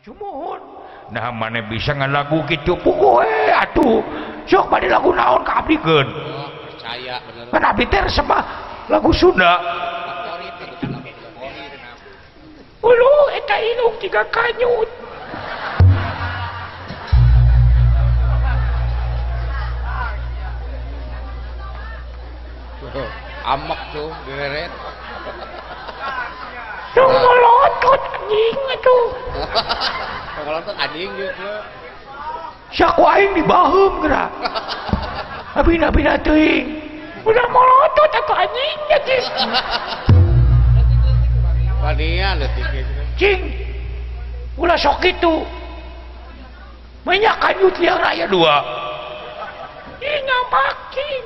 Cumun. Nah mana bisa ngalagu gitu pugu eh atuh. Sok pada lagu naon ka abdi keun. Oh, percaya bener. Kan abdi teh resep lagu Sunda. Favorit. Ulu eta inung tiga kanyut. Amak tuh deret. Yang melotot Kentut nying atuh. Pangalontot anjing yeuh. Sak aing di dibaheum geura. Abina-bina teuing. Udah molotot aku anjing jadi. Pania leutik Cing. Ulah sok kitu. Banyak kanyut liang raya dua. Ih ngapak cing.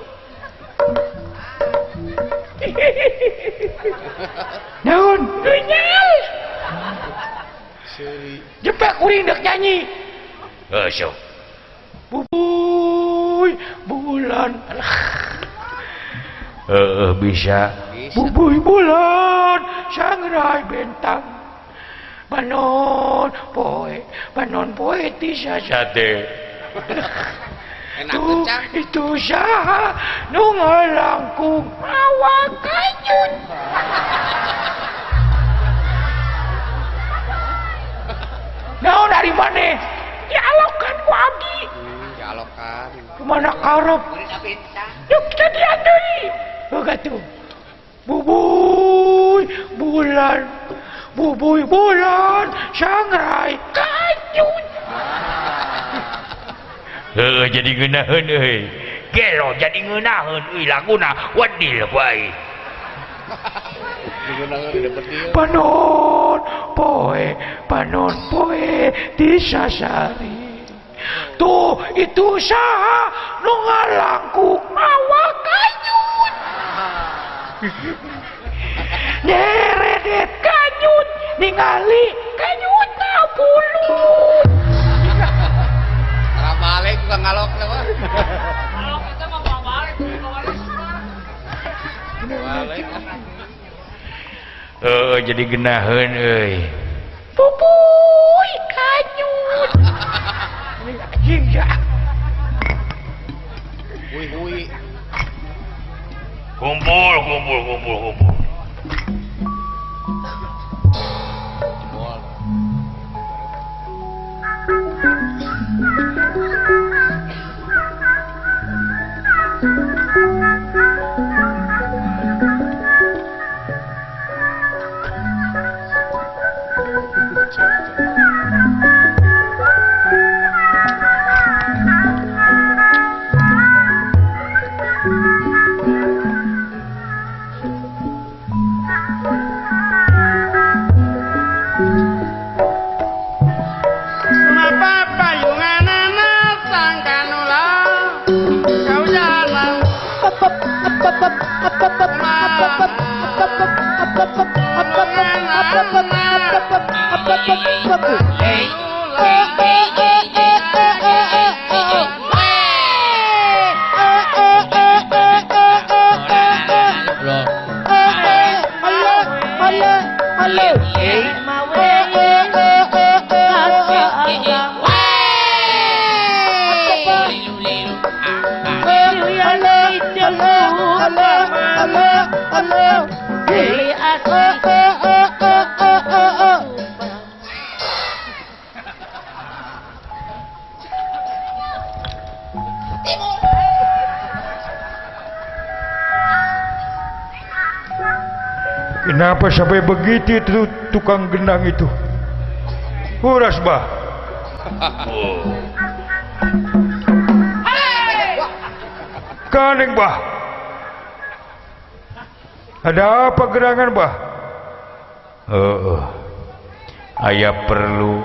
Naon? Dunyal. jepak kuring dek nyanyi oh, Esok. Bubuy, bulan. Eh, eh bisa. Bubuy bulan, sangrai bentang. Panon poe, panon poetis sate. Enak Tuh, itu saha nu ngalangkung awak kajun. Naon dari mana? Dialogkan ku abdi. Hmm, jalokan. Ke mana karep? Yuk jadi adui. Boga tuh. Bubuy bulan. Bubuy bulan. Sangrai kanyut. Heeh jadi ngeunaheun euy. Gelo jadi ngeunaheun euy laguna wadil bae. Panon poe, panon poe disasari. Tuh itu saha nu ngalangkung mawa kanyut. Nyeredet kanyut ningali kanyut na pulut. Balik bukan ngalok nama. Balik. Heeh jadi geunaheun euy. Pupuy uh, jadi genahun kumpul kumpul kumpul kumpul Hey. Kenapa sampai begitu itu tukang gendang itu? Uras bah. Kaneng bah. Ada apa gerangan bah? Oh, ayah perlu.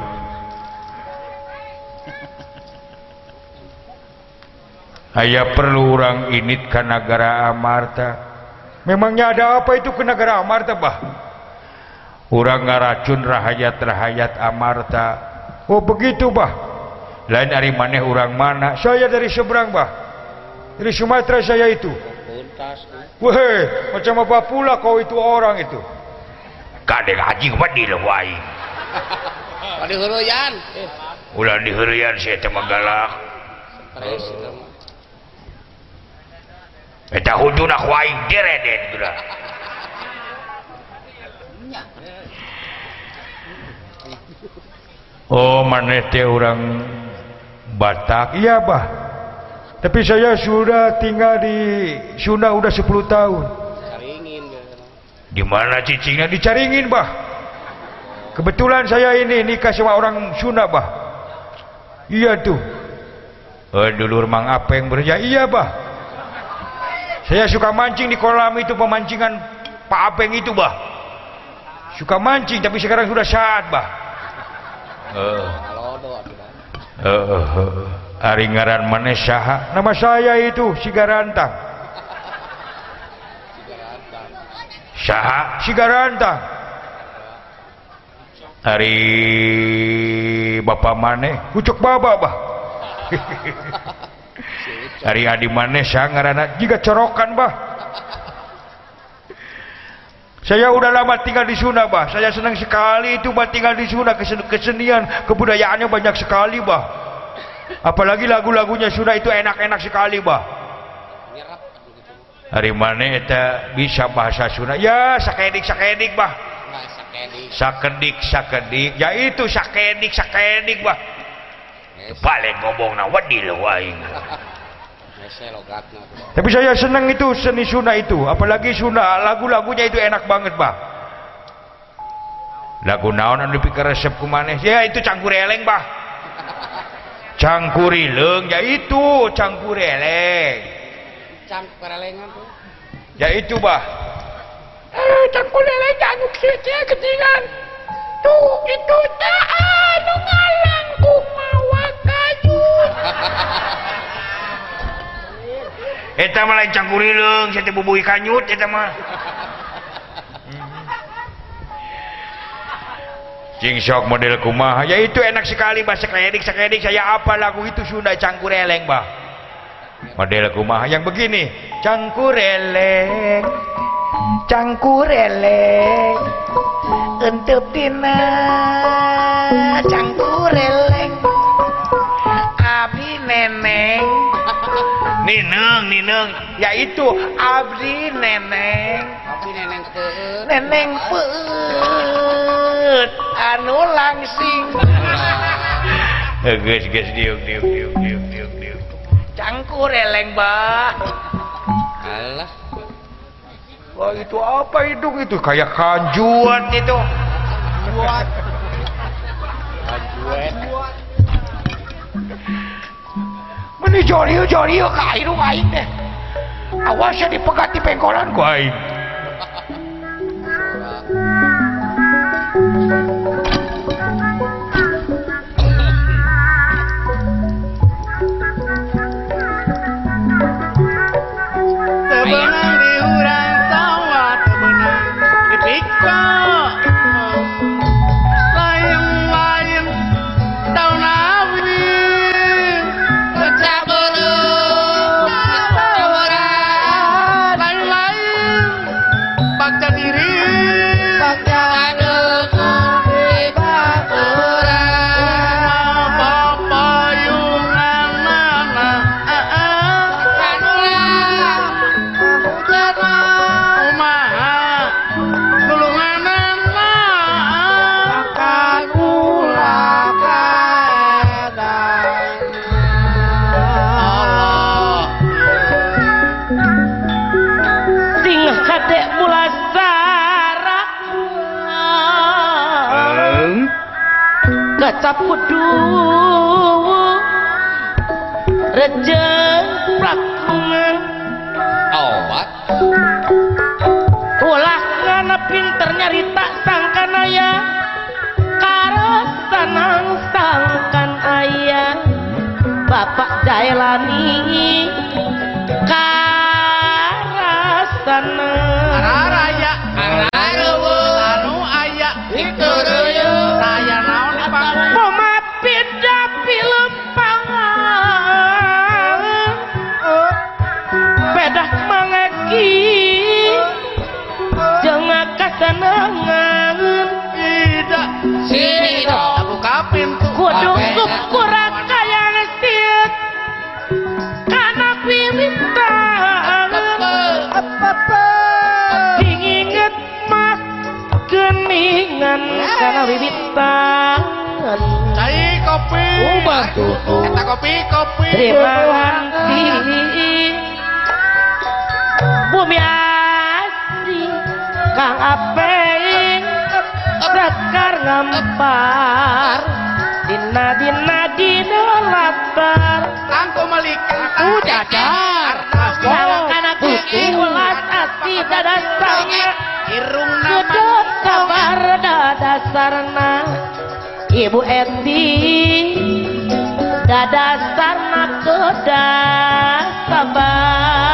Ayah perlu orang init ke negara Amarta. Memangnya ada apa itu ke negara Amarta, bah? Orang ngaracun rahayat-rahayat Amarta. Oh begitu, bah. Lain dari mana orang mana? Saya dari seberang, bah. Dari Sumatera saya itu. Weh, macam apa pula kau itu orang itu? Kadang anjing wadil wae. Pada huluyan. Eh, ulah dihurian saya teh mah galak stres itu. Eta hujuna ku aing deredet geura Oh maneh teh orang Batak? Iya bah tapi saya sudah tinggal di Sunda udah 10 tahun. Caringin. Di mana cicingnya? Dicaringin bah. Kebetulan saya ini nikah sama orang Sunda bah. Iya tuh. Eh, dulur mang apa yang berja iya bah saya suka mancing di kolam itu pemancingan Pak Apeng itu bah suka mancing tapi sekarang sudah saat bah eh Alodo atuh. Bang. Heeh, heeh. Ari ngaran maneh saha? Nama saya itu Sigarantang. Saha? Sigarantang. Ari bapak maneh, ucuk baba bah. Ari adi maneh saha ngaranna? Jiga corokan bah. Saya udah lama tinggal di Sunda, bah. Saya senang sekali itu, bah, tinggal di Sunda. Kesen- Kesenian, kebudayaannya banyak sekali, bah. Apalagi lagu-lagunya Sunda itu enak-enak sekali, bah. Hari mana eta bisa bahasa Sunda? Ya, sakedik-sakedik, bah. Enggak sakedi. Sakedik, sakedik. Ya itu sakedik, sakedik, bah. Paling ngomong na wadil waing. Tuh. Tapi saya senang itu seni Sunda itu. Apalagi Sunda, lagu-lagunya itu enak banget, bah. Lagu naon anu dipikir resep ku maneh? Ya itu cangkureleng, bah. Cangkurileng, ya itu cangkureleng. Cang perelengan tuh. Ya itu, bah. Eh, cangkureleng anu kieu ketingan. Tuh, itu teh anu kayu. Eta mah lain cangkurileng, saya teh bubui kanyut eta mah. Cing sok model kumaha, ya itu enak sekali bahasa kledik sakedik saya apa lagu itu? Sunda cangkureleng bah. Model kumaha? Yang begini, cangkureleng, cangkureleng, entep dina abi nineng nineng, ya itu abdi neneng, Tapi neneng teu. neneng peut anu langsing geus geus diuk diuk diuk diuk diuk diuk cangkur eleng ba Alah. wah itu apa hidung itu kayak kanjuan itu Buat. Ajuet. ini jori jori kayu aing deh. Dipegat di pengkolan ku aing sapudu rejeng plakungan awak ulah ngana pinter nyarita sangkan ayah karos sanang sangkan ayah. Bapak jailani. Wiwitan Cai kopi. Ubah. Eta kopi kopi. Terima kasih Bumi asri Kang Apeing Dakar ngampar Dina dina dina latar Angko malikan. Udah dar Salahkan aku ikhlas hati dadasarnya Irung Gedut kabar dadasarna Ibu Eti. Dadasarna kedah sabar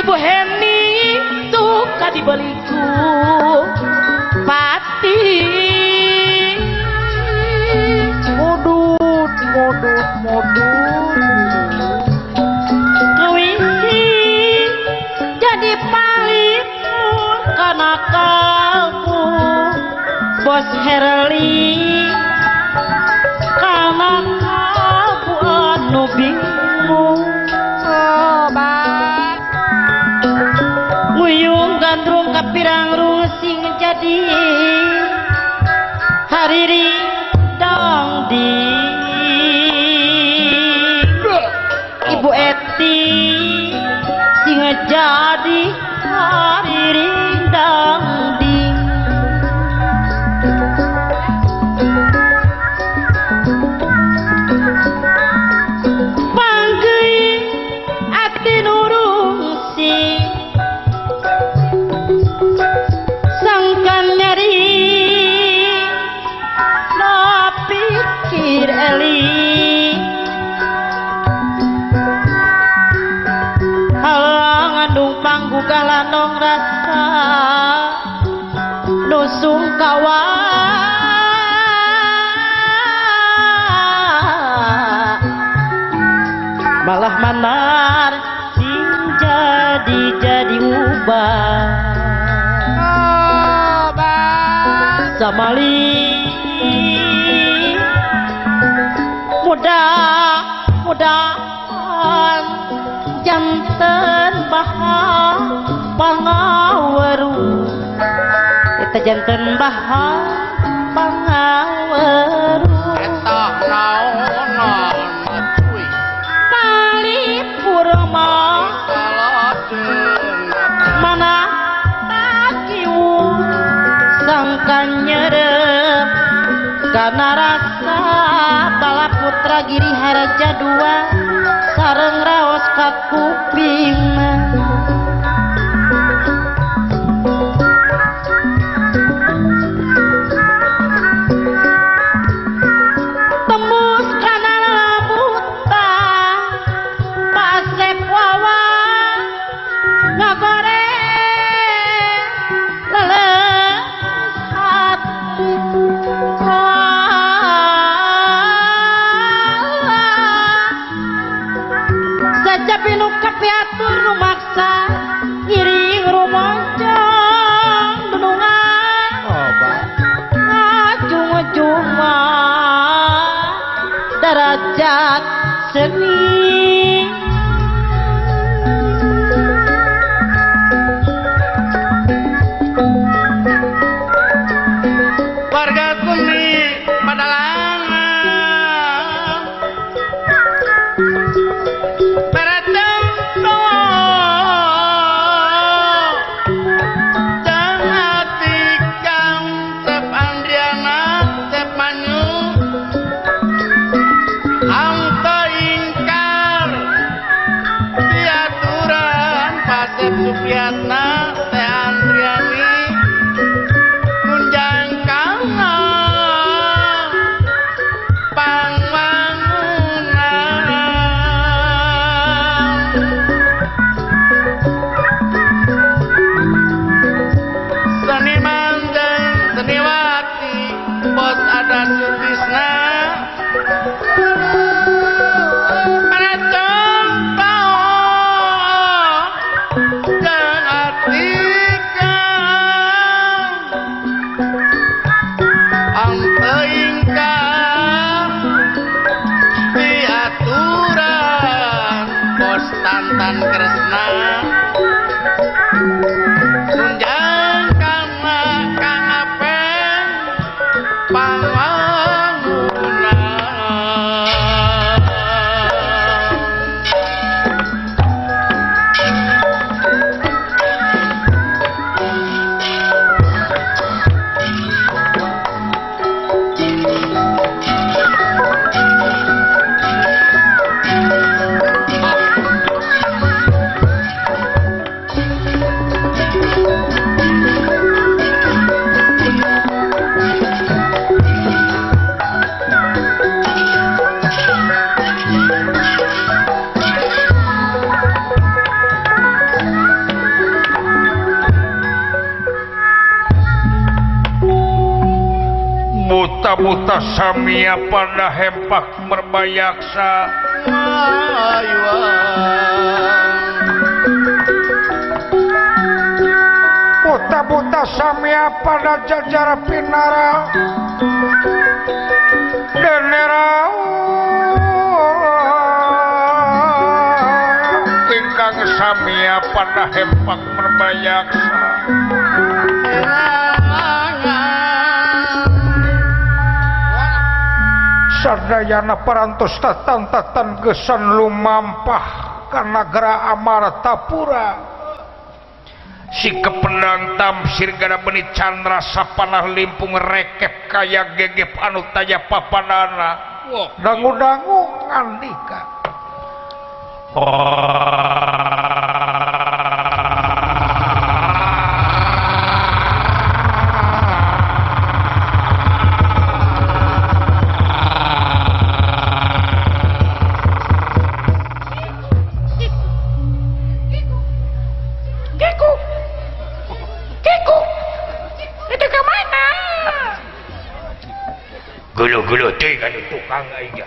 Ibu Heni suka dibeliku pati. Modut, modut, modut. Kuisi jadi palitmu karena kamu Bos Herli karena kamu anu bingung pirang rusing jadi hariri kamar sing jadi jadi ubah. Samali muda mudaan jantan bahar pangawaru itu jantan bahar Sanarasa bala putra Giri Haraja dua sareng raos ka kuping rumaksa ngiring rumoncong dunungan ngajung-ngajung derajat seni Warga padalana. Buta-buta samia pada hempak merbayaksa. Buta-buta samia pada jajar pinara. Denera ingkang samia pada hempak merbayaksa sadana perantustatan gesan lumampah karena gera Amartapura si kepenantam sirgara beni Chandra sapanah limpung rekep kayak gegep anu taya papanana wow. dangu-dangu ngandika. tukang aja.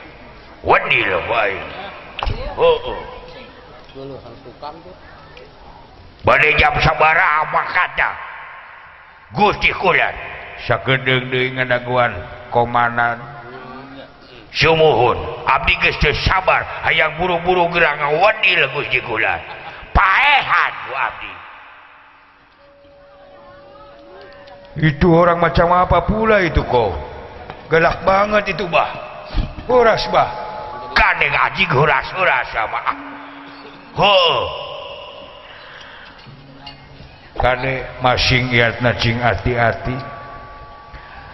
Wadi loh oh, oh. Bade jam sabara apa kata. Gusti Kulan. Sakedeng deui ngadaguan komanan sumuhun. Abdi geus teu sabar hayang buru-buru gerang ngawadil Gusti Kulan. Paehan ku abdi. Itu orang macam apa pula itu kau? gelak banget itu bah. Huras bah. Kade gaji huras huras sama ah. ho. Kade masing iatna cing hati-hati.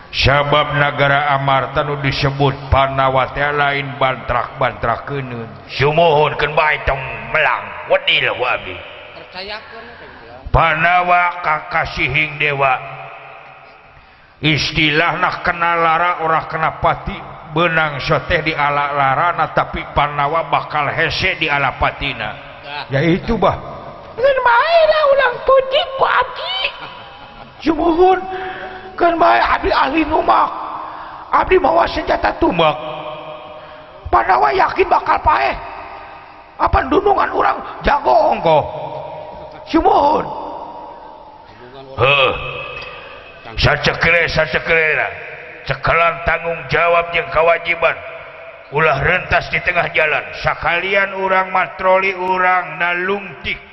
Sabab negara Amarta nu disebut panawatya lain bantrak-bantrak keun sumuhun keun bae tong melang wadil wabi. Percayakeun panawa kakasihing dewa. istilah nah kena lara orang kena pati. Benang soteh di ala larana tapi panawa bakal hese di ala patina. Ya itu bah. Mainlah ulang tuji ku abdi jumuhun kan bae abdi ahli numak. Abdi bawa senjata tumbak panawa yakin bakal paeh. Apa dunungan orang jago ongko jumuhun heh. sekalan tanggung jawab yang kewajiban. Ulah rentas di tengah jalan. Sekalian orang matroli orang nalungtik.